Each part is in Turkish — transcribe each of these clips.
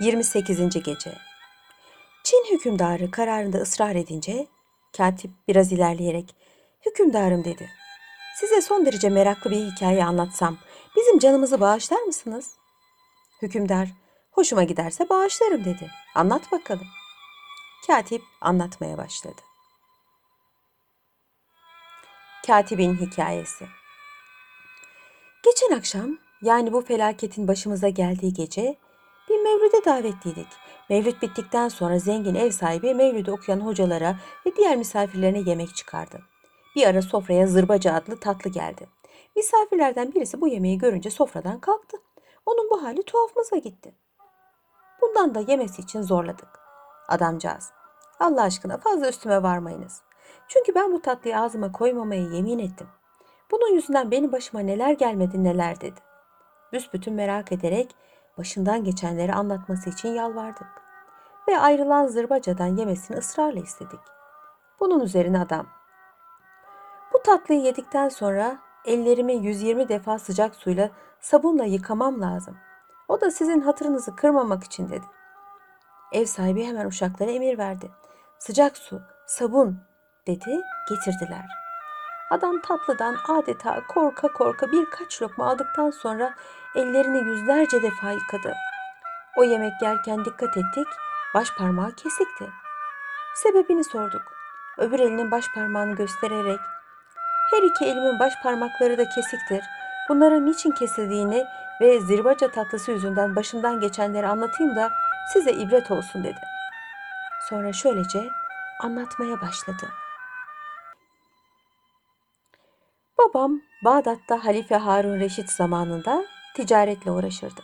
28. Gece Çin hükümdarı kararında ısrar edince katip biraz ilerleyerek hükümdarım dedi. Size son derece meraklı bir hikaye anlatsam bizim canımızı bağışlar mısınız? Hükümdar hoşuma giderse bağışlarım dedi. Anlat bakalım. Katip anlatmaya başladı. Katibin hikayesi Geçen akşam yani bu felaketin başımıza geldiği gece bir mevlüde davetliydik. Mevlüt bittikten sonra zengin ev sahibi mevlüdü okuyan hocalara ve diğer misafirlerine yemek çıkardı. Bir ara sofraya zırbacı adlı tatlı geldi. Misafirlerden birisi bu yemeği görünce sofradan kalktı. Onun bu hali tuhafımıza gitti. Bundan da yemesi için zorladık. Adamcağız, Allah aşkına fazla üstüme varmayınız. Çünkü ben bu tatlıyı ağzıma koymamaya yemin ettim. Bunun yüzünden benim başıma neler gelmedi neler dedi. Büsbütün merak ederek başından geçenleri anlatması için yalvardık. Ve ayrılan zırbacadan yemesini ısrarla istedik. Bunun üzerine adam, bu tatlıyı yedikten sonra ellerimi 120 defa sıcak suyla sabunla yıkamam lazım. O da sizin hatırınızı kırmamak için dedi. Ev sahibi hemen uşaklara emir verdi. Sıcak su, sabun dedi, getirdiler. Adam tatlıdan adeta korka korka birkaç lokma aldıktan sonra ellerini yüzlerce defa yıkadı. O yemek yerken dikkat ettik, baş parmağı kesikti. Sebebini sorduk. Öbür elinin baş parmağını göstererek her iki elimin baş parmakları da kesiktir. Bunların niçin kesildiğini ve zirbaca tatlısı yüzünden başımdan geçenleri anlatayım da size ibret olsun dedi. Sonra şöylece anlatmaya başladı. Babam Bağdat'ta Halife Harun Reşit zamanında ticaretle uğraşırdı.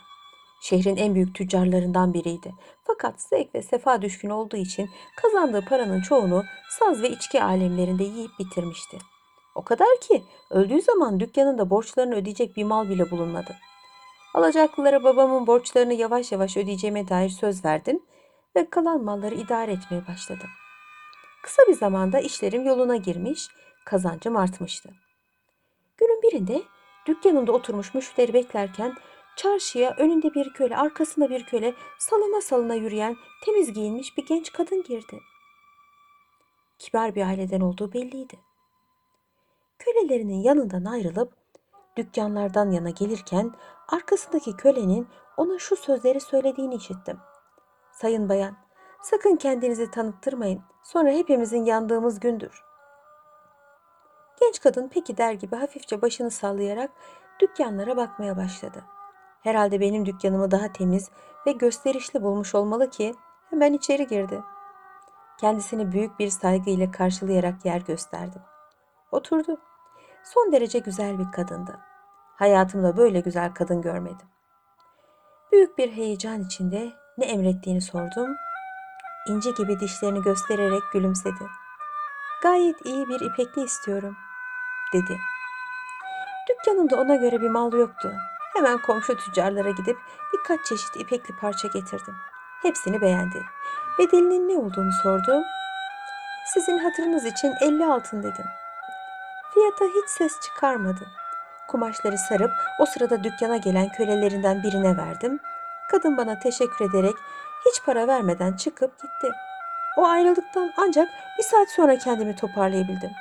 Şehrin en büyük tüccarlarından biriydi. Fakat zevk ve sefa düşkün olduğu için kazandığı paranın çoğunu saz ve içki alemlerinde yiyip bitirmişti. O kadar ki öldüğü zaman dükkanında borçlarını ödeyecek bir mal bile bulunmadı. Alacaklılara babamın borçlarını yavaş yavaş ödeyeceğime dair söz verdim ve kalan malları idare etmeye başladım. Kısa bir zamanda işlerim yoluna girmiş, kazancım artmıştı. Günün birinde dükkanında oturmuş müşteri beklerken çarşıya önünde bir köle, arkasında bir köle salına salına yürüyen temiz giyinmiş bir genç kadın girdi. Kibar bir aileden olduğu belliydi. Kölelerinin yanından ayrılıp dükkanlardan yana gelirken arkasındaki kölenin ona şu sözleri söylediğini işittim. Sayın bayan, sakın kendinizi tanıttırmayın. Sonra hepimizin yandığımız gündür. Genç kadın peki der gibi hafifçe başını sallayarak dükkanlara bakmaya başladı. Herhalde benim dükkanımı daha temiz ve gösterişli bulmuş olmalı ki hemen içeri girdi. Kendisini büyük bir saygı ile karşılayarak yer gösterdim. Oturdu. Son derece güzel bir kadındı. Hayatımda böyle güzel kadın görmedim. Büyük bir heyecan içinde ne emrettiğini sordum. İnci gibi dişlerini göstererek gülümsedi. Gayet iyi bir ipekli istiyorum, dedi. Dükkanımda ona göre bir mal yoktu. Hemen komşu tüccarlara gidip birkaç çeşit ipekli parça getirdim. Hepsini beğendi. Bedelinin ne olduğunu sordum. Sizin hatırınız için 50 altın dedim. Fiyata hiç ses çıkarmadı. Kumaşları sarıp o sırada dükkana gelen kölelerinden birine verdim. Kadın bana teşekkür ederek hiç para vermeden çıkıp gitti. O ayrıldıktan ancak bir saat sonra kendimi toparlayabildim.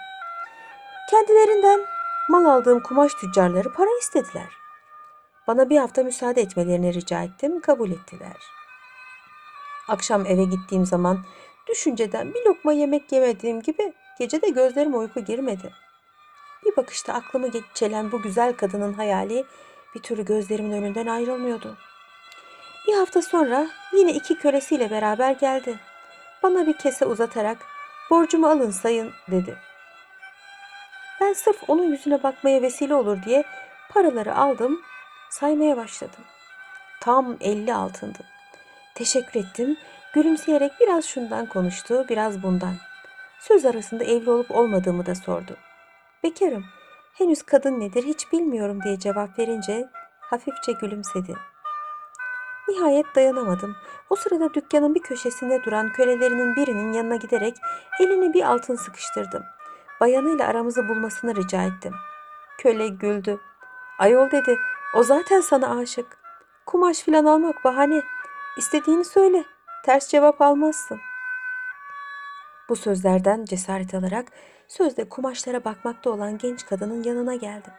Kendilerinden mal aldığım kumaş tüccarları para istediler. Bana bir hafta müsaade etmelerini rica ettim, kabul ettiler. Akşam eve gittiğim zaman düşünceden bir lokma yemek yemediğim gibi gece de gözlerime uyku girmedi. Bir bakışta aklımı çelen bu güzel kadının hayali bir türlü gözlerimin önünden ayrılmıyordu. Bir hafta sonra yine iki kölesiyle beraber geldi. Bana bir kese uzatarak borcumu alın sayın dedi. Ben sırf onun yüzüne bakmaya vesile olur diye paraları aldım, saymaya başladım. Tam elli altındı. Teşekkür ettim. Gülümseyerek biraz şundan konuştu, biraz bundan. Söz arasında evli olup olmadığımı da sordu. Bekarım. Henüz kadın nedir hiç bilmiyorum diye cevap verince hafifçe gülümsedi. Nihayet dayanamadım. O sırada dükkanın bir köşesinde duran kölelerinin birinin yanına giderek elini bir altın sıkıştırdım. Bayanıyla aramızı bulmasını rica ettim. Köle güldü. Ayol dedi, o zaten sana aşık. Kumaş filan almak bahane. İstediğini söyle. Ters cevap almazsın. Bu sözlerden cesaret alarak sözde kumaşlara bakmakta olan genç kadının yanına geldim.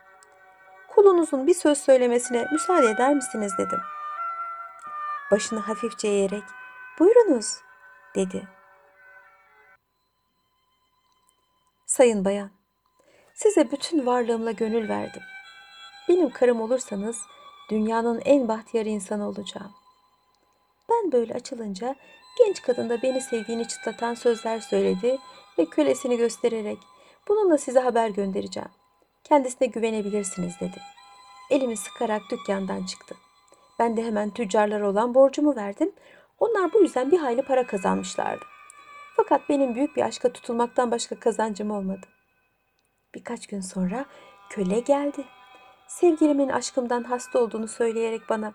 Kulunuzun bir söz söylemesine müsaade eder misiniz dedim. Başını hafifçe eğerek buyurunuz dedi. Sayın bayan, size bütün varlığımla gönül verdim. Benim karım olursanız dünyanın en bahtiyar insanı olacağım. Ben böyle açılınca genç kadın da beni sevdiğini çıtlatan sözler söyledi ve kölesini göstererek bununla size haber göndereceğim. Kendisine güvenebilirsiniz dedi. Elimi sıkarak dükkandan çıktı. Ben de hemen tüccarlara olan borcumu verdim. Onlar bu yüzden bir hayli para kazanmışlardı. Fakat benim büyük bir aşka tutulmaktan başka kazancım olmadı. Birkaç gün sonra köle geldi. Sevgilimin aşkımdan hasta olduğunu söyleyerek bana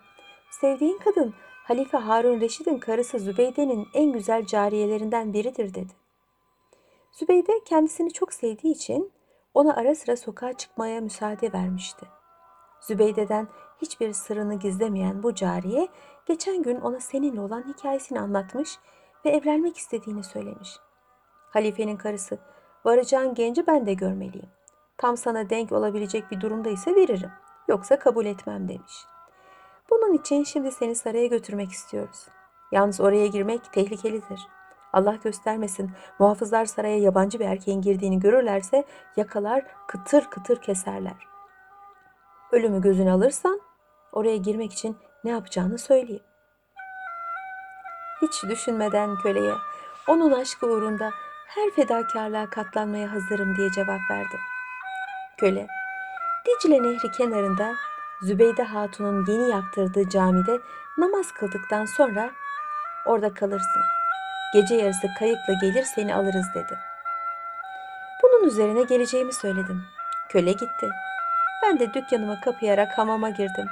sevdiğin kadın Halife Harun Reşid'in karısı Zübeyde'nin en güzel cariyelerinden biridir dedi. Zübeyde kendisini çok sevdiği için ona ara sıra sokağa çıkmaya müsaade vermişti. Zübeyde'den hiçbir sırrını gizlemeyen bu cariye geçen gün ona seninle olan hikayesini anlatmış ve evlenmek istediğini söylemiş. Halifenin karısı, varacağın genci ben de görmeliyim. Tam sana denk olabilecek bir durumda ise veririm. Yoksa kabul etmem demiş. Bunun için şimdi seni saraya götürmek istiyoruz. Yalnız oraya girmek tehlikelidir. Allah göstermesin muhafızlar saraya yabancı bir erkeğin girdiğini görürlerse yakalar kıtır kıtır keserler. Ölümü gözüne alırsan oraya girmek için ne yapacağını söyleyeyim. Hiç düşünmeden köleye onun aşkı uğrunda her fedakarlığa katlanmaya hazırım diye cevap verdim. Köle, Dicle Nehri kenarında Zübeyde Hatun'un yeni yaptırdığı camide namaz kıldıktan sonra orada kalırsın. Gece yarısı kayıkla gelir seni alırız dedi. Bunun üzerine geleceğimi söyledim. Köle gitti. Ben de dükkanımı kapayarak hamama girdim.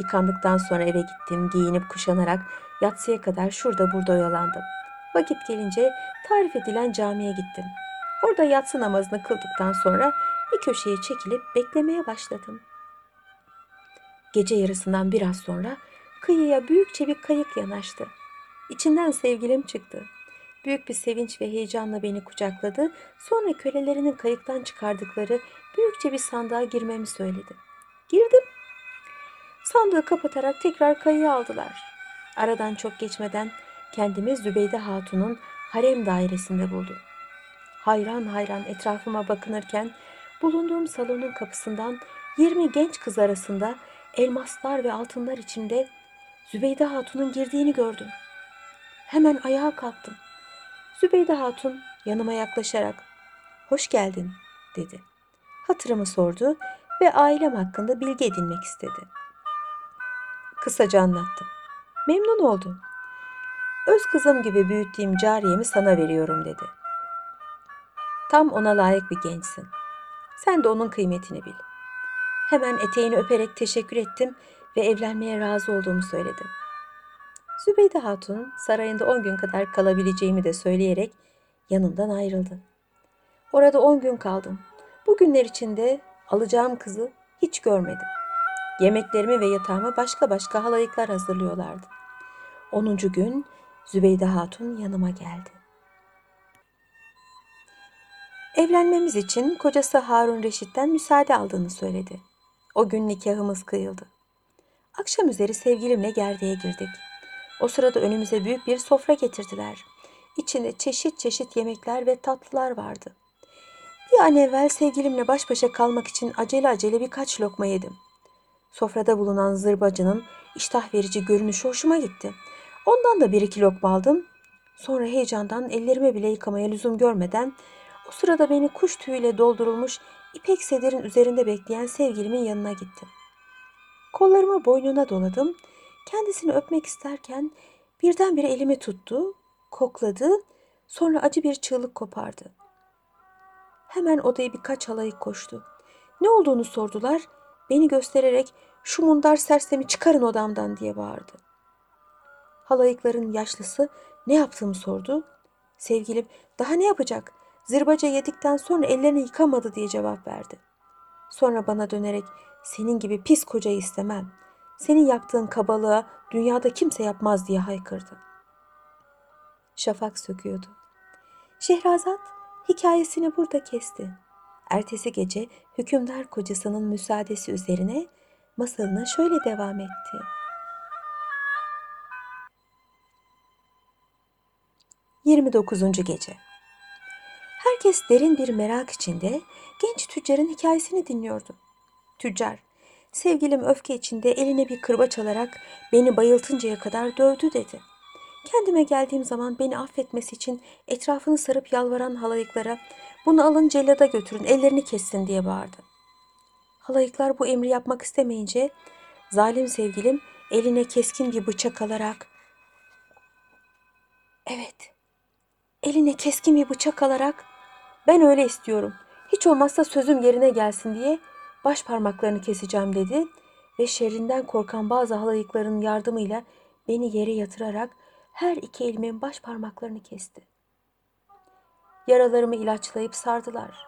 Yıkandıktan sonra eve gittim, giyinip kuşanarak yatsıya kadar şurada burada oyalandım. Vakit gelince tarif edilen camiye gittim. Orada yatsı namazını kıldıktan sonra bir köşeye çekilip beklemeye başladım. Gece yarısından biraz sonra kıyıya büyükçe bir kayık yanaştı. İçinden sevgilim çıktı. Büyük bir sevinç ve heyecanla beni kucakladı. Sonra kölelerinin kayıktan çıkardıkları büyükçe bir sandığa girmemi söyledi. Girdim. Sandığı kapatarak tekrar kayığı aldılar. Aradan çok geçmeden kendimi Zübeyde Hatun'un harem dairesinde buldum. Hayran hayran etrafıma bakınırken bulunduğum salonun kapısından 20 genç kız arasında elmaslar ve altınlar içinde Zübeyde Hatun'un girdiğini gördüm. Hemen ayağa kalktım. Zübeyde Hatun yanıma yaklaşarak "Hoş geldin." dedi. Hatırımı sordu ve ailem hakkında bilgi edinmek istedi. Kısaca anlattım. Memnun oldum. Öz kızım gibi büyüttüğüm cariyemi sana veriyorum dedi. Tam ona layık bir gençsin. Sen de onun kıymetini bil. Hemen eteğini öperek teşekkür ettim ve evlenmeye razı olduğumu söyledim. Zübeyde Hatun sarayında on gün kadar kalabileceğimi de söyleyerek yanımdan ayrıldı. Orada on gün kaldım. Bu günler içinde alacağım kızı hiç görmedim. Yemeklerimi ve yatağımı başka başka halayıklar hazırlıyorlardı. Onuncu gün Zübeyde Hatun yanıma geldi. Evlenmemiz için kocası Harun Reşit'ten müsaade aldığını söyledi. O gün nikahımız kıyıldı. Akşam üzeri sevgilimle gerdeğe girdik. O sırada önümüze büyük bir sofra getirdiler. İçinde çeşit çeşit yemekler ve tatlılar vardı. Bir an evvel sevgilimle baş başa kalmak için acele acele birkaç lokma yedim. Sofrada bulunan zırbacının iştah verici görünüşü hoşuma gitti. Ondan da bir iki lokma aldım. Sonra heyecandan ellerimi bile yıkamaya lüzum görmeden o sırada beni kuş tüyüyle doldurulmuş ipek sedirin üzerinde bekleyen sevgilimin yanına gittim. Kollarımı boynuna doladım. Kendisini öpmek isterken birdenbire elimi tuttu, kokladı, sonra acı bir çığlık kopardı. Hemen odaya birkaç halayık koştu. Ne olduğunu sordular. Beni göstererek şu mundar sersemi çıkarın odamdan diye bağırdı. Halayıkların yaşlısı ne yaptığımı sordu. Sevgilim daha ne yapacak? Zırbaca yedikten sonra ellerini yıkamadı diye cevap verdi. Sonra bana dönerek senin gibi pis kocayı istemem. senin yaptığın kabalığa dünyada kimse yapmaz diye haykırdı. Şafak söküyordu. Şehrazat hikayesini burada kesti. Ertesi gece hükümdar kocasının müsaadesi üzerine masalına şöyle devam etti. Yirmi dokuzuncu gece. Herkes derin bir merak içinde genç tüccarın hikayesini dinliyordu. Tüccar, sevgilim öfke içinde eline bir kırbaç alarak beni bayıltıncaya kadar dövdü dedi. Kendime geldiğim zaman beni affetmesi için etrafını sarıp yalvaran halayıklara bunu alın cellada götürün ellerini kessin diye bağırdı. Halayıklar bu emri yapmak istemeyince zalim sevgilim eline keskin bir bıçak alarak Evet, eline keskin bir bıçak alarak ben öyle istiyorum. Hiç olmazsa sözüm yerine gelsin diye baş parmaklarını keseceğim dedi ve şerrinden korkan bazı halayıkların yardımıyla beni yere yatırarak her iki elimin baş parmaklarını kesti. Yaralarımı ilaçlayıp sardılar.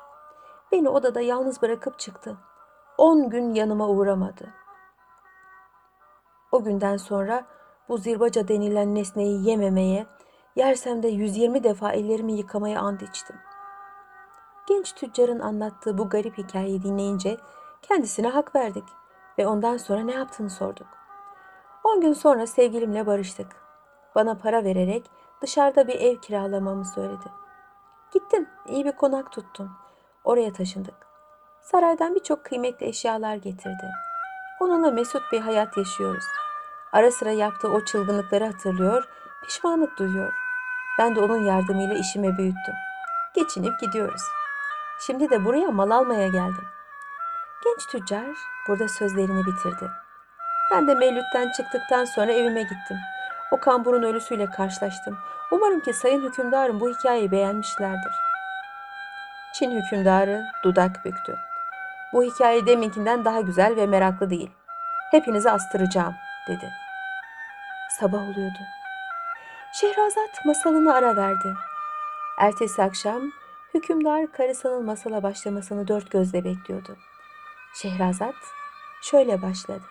Beni odada yalnız bırakıp çıktı. On gün yanıma uğramadı. O günden sonra bu zirbaca denilen nesneyi yememeye, yersem de 120 defa ellerimi yıkamaya and içtim. Genç tüccarın anlattığı bu garip hikayeyi dinleyince kendisine hak verdik ve ondan sonra ne yaptığını sorduk. On gün sonra sevgilimle barıştık. Bana para vererek dışarıda bir ev kiralamamı söyledi. Gittim, iyi bir konak tuttum. Oraya taşındık. Saraydan birçok kıymetli eşyalar getirdi. Onunla mesut bir hayat yaşıyoruz. Ara sıra yaptığı o çılgınlıkları hatırlıyor, pişmanlık duyuyor. Ben de onun yardımıyla işimi büyüttüm. Geçinip gidiyoruz. Şimdi de buraya mal almaya geldim. Genç tüccar burada sözlerini bitirdi. Ben de Mevlüt'ten çıktıktan sonra evime gittim. O kamburun ölüsüyle karşılaştım. Umarım ki sayın hükümdarım bu hikayeyi beğenmişlerdir. Çin hükümdarı dudak büktü. Bu hikaye deminkinden daha güzel ve meraklı değil. Hepinizi astıracağım dedi. Sabah oluyordu. Şehrazat masalını ara verdi. Ertesi akşam hükümdar karısının masala başlamasını dört gözle bekliyordu. Şehrazat şöyle başladı.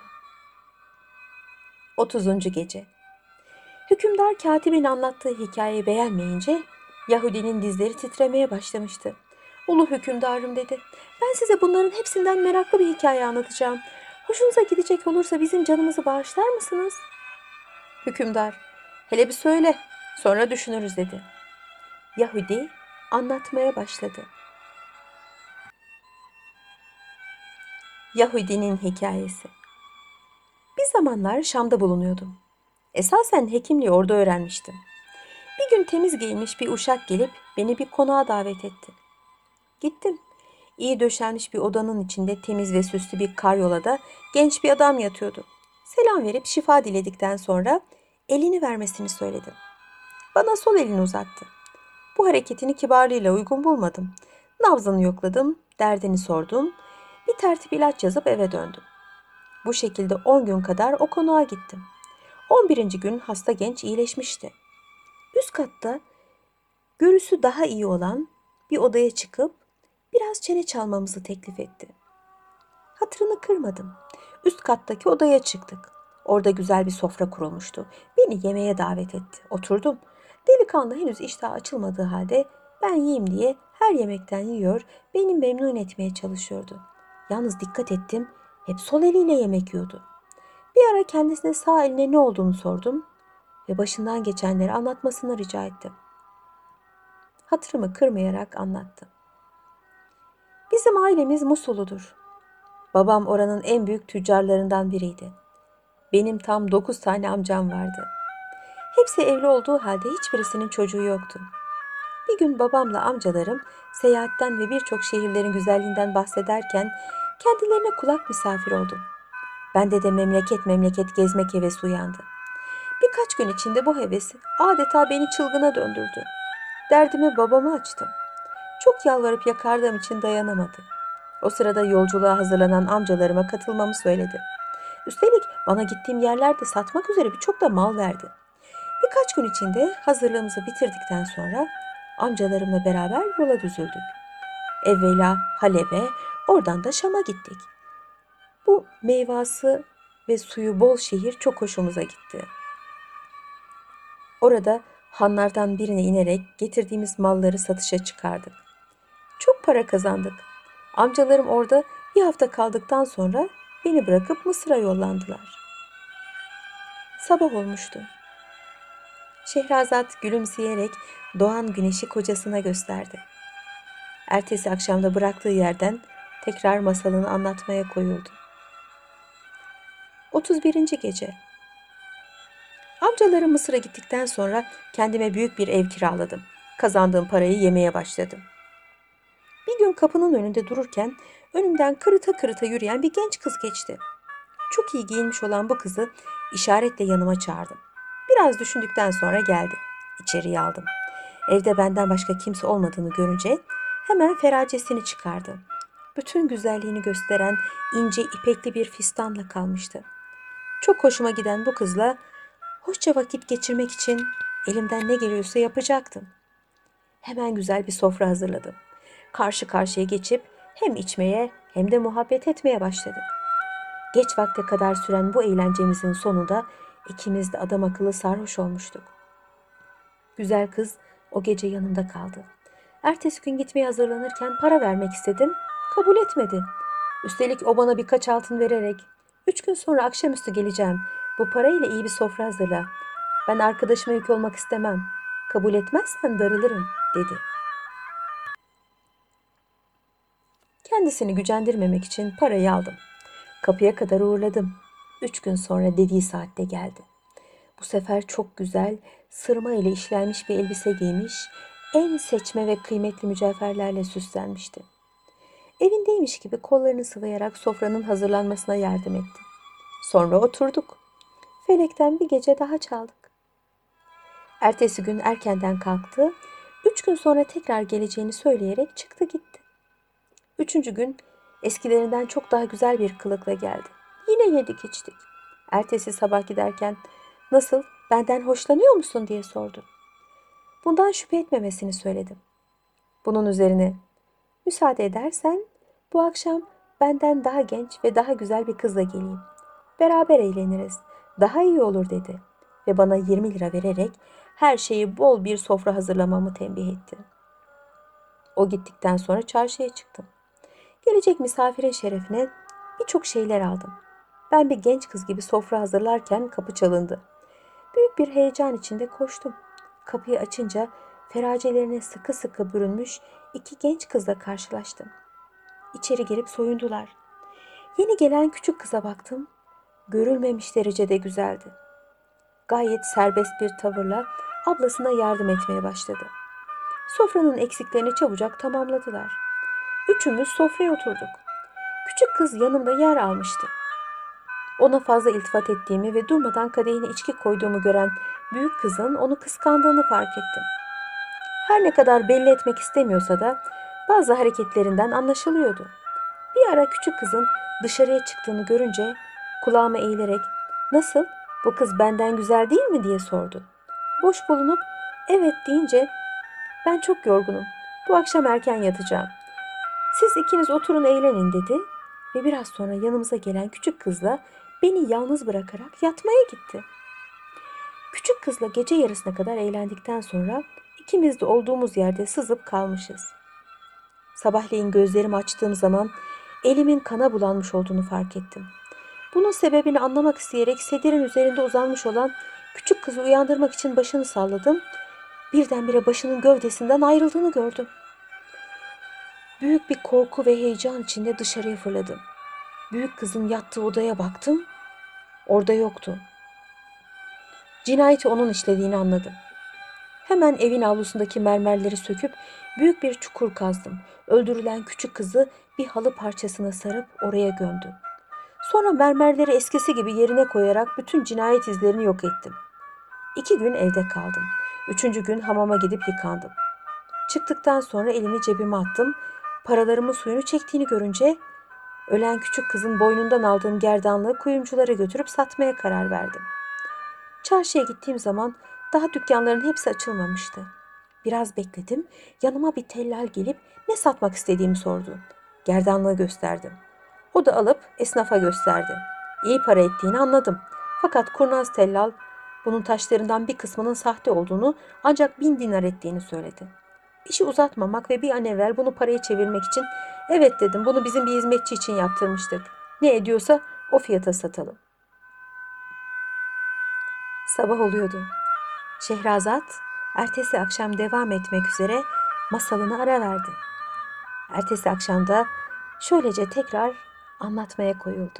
30. gece. Hükümdar katibin anlattığı hikayeyi beğenmeyince Yahudinin dizleri titremeye başlamıştı. Ulu hükümdarım dedi. Ben size bunların hepsinden meraklı bir hikaye anlatacağım. Hoşunuza gidecek olursa bizim canımızı bağışlar mısınız? Hükümdar, hele bir söyle, sonra düşünürüz dedi. Yahudi anlatmaya başladı. Yahudinin hikayesi. Bir zamanlar Şam'da bulunuyordum. Esasen hekimliği orada öğrenmiştim. Bir gün temiz giyinmiş bir uşak gelip beni bir konağa davet etti. Gittim. İyi döşenmiş bir odanın içinde temiz ve süslü bir karyolada genç bir adam yatıyordu. Selam verip şifa diledikten sonra elini vermesini söyledim. Bana sol elini uzattı. Bu hareketini kibarlığıyla uygun bulmadım. Nabzını yokladım, derdini sordum. Bir tertip ilaç yazıp eve döndüm. Bu şekilde 10 gün kadar o konağa gittim. 11. gün hasta genç iyileşmişti. Üst katta görüsü daha iyi olan bir odaya çıkıp biraz çene çalmamızı teklif etti. Hatırını kırmadım. Üst kattaki odaya çıktık. Orada güzel bir sofra kurulmuştu. Beni yemeğe davet etti. Oturdum. Delikanlı henüz iştah açılmadığı halde ben yiyeyim diye her yemekten yiyor, beni memnun etmeye çalışıyordu. Yalnız dikkat ettim, hep sol eliyle yemek yiyordu. Bir ara kendisine sağ eline ne olduğunu sordum ve başından geçenleri anlatmasını rica ettim. Hatırımı kırmayarak anlattı. Bizim ailemiz Musulludur. Babam oranın en büyük tüccarlarından biriydi. Benim tam dokuz tane amcam vardı. Hepsi evli olduğu halde hiçbirisinin çocuğu yoktu. Bir gün babamla amcalarım seyahatten ve birçok şehirlerin güzelliğinden bahsederken kendilerine kulak misafir oldum. Bende de memleket memleket gezmek hevesi uyandı. Birkaç gün içinde bu heves adeta beni çılgına döndürdü. Derdimi babama açtım. Çok yalvarıp yakardığım için dayanamadı. O sırada yolculuğa hazırlanan amcalarıma katılmamı söyledi. Üstelik bana gittiğim yerlerde satmak üzere birçok da mal verdi. Birkaç gün içinde hazırlığımızı bitirdikten sonra amcalarımla beraber yola düzüldük. Evvela Halep'e, oradan da Şam'a gittik. Bu meyvası ve suyu bol şehir çok hoşumuza gitti. Orada hanlardan birine inerek getirdiğimiz malları satışa çıkardık. Çok para kazandık. Amcalarım orada bir hafta kaldıktan sonra beni bırakıp Mısır'a yollandılar. Sabah olmuştu. Şehrazat gülümseyerek doğan güneşi kocasına gösterdi. Ertesi akşamda bıraktığı yerden tekrar masalını anlatmaya koyuldu. 31. gece. Amcalarım Mısır'a gittikten sonra kendime büyük bir ev kiraladım. Kazandığım parayı yemeye başladım. Bir gün kapının önünde dururken önümden kırıta kırıta yürüyen bir genç kız geçti. Çok iyi giyinmiş olan bu kızı işaretle yanıma çağırdım. Biraz düşündükten sonra geldi. İçeriye aldım. Evde benden başka kimse olmadığını görünce hemen feracesini çıkardı. Bütün güzelliğini gösteren ince ipekli bir fistanla kalmıştı. Çok hoşuma giden bu kızla hoşça vakit geçirmek için elimden ne geliyorsa yapacaktım. Hemen güzel bir sofra hazırladım. Karşı karşıya geçip hem içmeye hem de muhabbet etmeye başladık. Geç vakte kadar süren bu eğlencemizin sonunda ikimiz de adam akıllı sarhoş olmuştuk. Güzel kız o gece yanımda kaldı. Ertesi gün gitmeye hazırlanırken para vermek istedim. Kabul etmedi. Üstelik o bana birkaç altın vererek üç gün sonra akşamüstü geleceğim. Bu parayla iyi bir sofra hazırla. Ben arkadaşıma yük olmak istemem. Kabul etmezsen darılırım dedi. Kendisini gücendirmemek için parayı aldım. Kapıya kadar uğurladım. Üç gün sonra dediği saatte geldi. Bu sefer çok güzel, sırma ile işlenmiş bir elbise giymiş, en seçme ve kıymetli mücevherlerle süslenmişti. Evindeymiş gibi kollarını sıvayarak sofranın hazırlanmasına yardım etti. Sonra oturduk. Felekten bir gece daha çaldık. Ertesi gün erkenden kalktı. Üç gün sonra tekrar geleceğini söyleyerek çıktı gitti. Üçüncü gün eskilerinden çok daha güzel bir kılıkla geldi. Yine yedik içtik. Ertesi sabah giderken nasıl benden hoşlanıyor musun diye sordu. Bundan şüphe etmemesini söyledim. Bunun üzerine müsaade edersen bu akşam benden daha genç ve daha güzel bir kızla geleyim. Beraber eğleniriz. Daha iyi olur dedi ve bana 20 lira vererek her şeyi bol bir sofra hazırlamamı tembih etti. O gittikten sonra çarşıya çıktım. Gelecek misafirin şerefine birçok şeyler aldım. Ben bir genç kız gibi sofra hazırlarken kapı çalındı. Büyük bir heyecan içinde koştum. Kapıyı açınca feracelerine sıkı sıkı bürünmüş iki genç kızla karşılaştım. İçeri girip soyundular. Yeni gelen küçük kıza baktım. Görülmemiş derecede güzeldi. Gayet serbest bir tavırla ablasına yardım etmeye başladı. Sofranın eksiklerini çabucak tamamladılar. Üçümüz sofraya oturduk. Küçük kız yanımda yer almıştı. Ona fazla iltifat ettiğimi ve durmadan kadehine içki koyduğumu gören büyük kızın onu kıskandığını fark ettim. Her ne kadar belli etmek istemiyorsa da bazı hareketlerinden anlaşılıyordu. Bir ara küçük kızın dışarıya çıktığını görünce kulağıma eğilerek "Nasıl? Bu kız benden güzel değil mi?" diye sordu. Boş bulunup "Evet." deyince "Ben çok yorgunum. Bu akşam erken yatacağım. Siz ikiniz oturun eğlenin." dedi ve biraz sonra yanımıza gelen küçük kızla beni yalnız bırakarak yatmaya gitti. Küçük kızla gece yarısına kadar eğlendikten sonra ikimiz de olduğumuz yerde sızıp kalmışız. Sabahleyin gözlerimi açtığım zaman elimin kana bulanmış olduğunu fark ettim. Bunun sebebini anlamak isteyerek sedirin üzerinde uzanmış olan küçük kızı uyandırmak için başını salladım. Birdenbire başının gövdesinden ayrıldığını gördüm. Büyük bir korku ve heyecan içinde dışarıya fırladım. Büyük kızın yattığı odaya baktım. Orada yoktu. Cinayeti onun işlediğini anladım. Hemen evin avlusundaki mermerleri söküp büyük bir çukur kazdım. Öldürülen küçük kızı bir halı parçasına sarıp oraya gömdüm. Sonra mermerleri eskisi gibi yerine koyarak bütün cinayet izlerini yok ettim. İki gün evde kaldım. Üçüncü gün hamama gidip yıkandım. Çıktıktan sonra elimi cebime attım. Paralarımın suyunu çektiğini görünce ölen küçük kızın boynundan aldığım gerdanlığı kuyumculara götürüp satmaya karar verdim. Çarşıya gittiğim zaman daha dükkanların hepsi açılmamıştı. Biraz bekledim. Yanıma bir tellal gelip ne satmak istediğimi sordu. Gerdanlığı gösterdim. O da alıp esnafa gösterdi. İyi para ettiğini anladım. Fakat kurnaz tellal bunun taşlarından bir kısmının sahte olduğunu ancak bin dinar ettiğini söyledi. İşi uzatmamak ve bir an evvel bunu paraya çevirmek için evet dedim bunu bizim bir hizmetçi için yaptırmıştık. Ne ediyorsa o fiyata satalım. Sabah oluyordu. Şehrazat ertesi akşam devam etmek üzere masalını ara verdi. Ertesi akşamda şöylece tekrar anlatmaya koyuldu.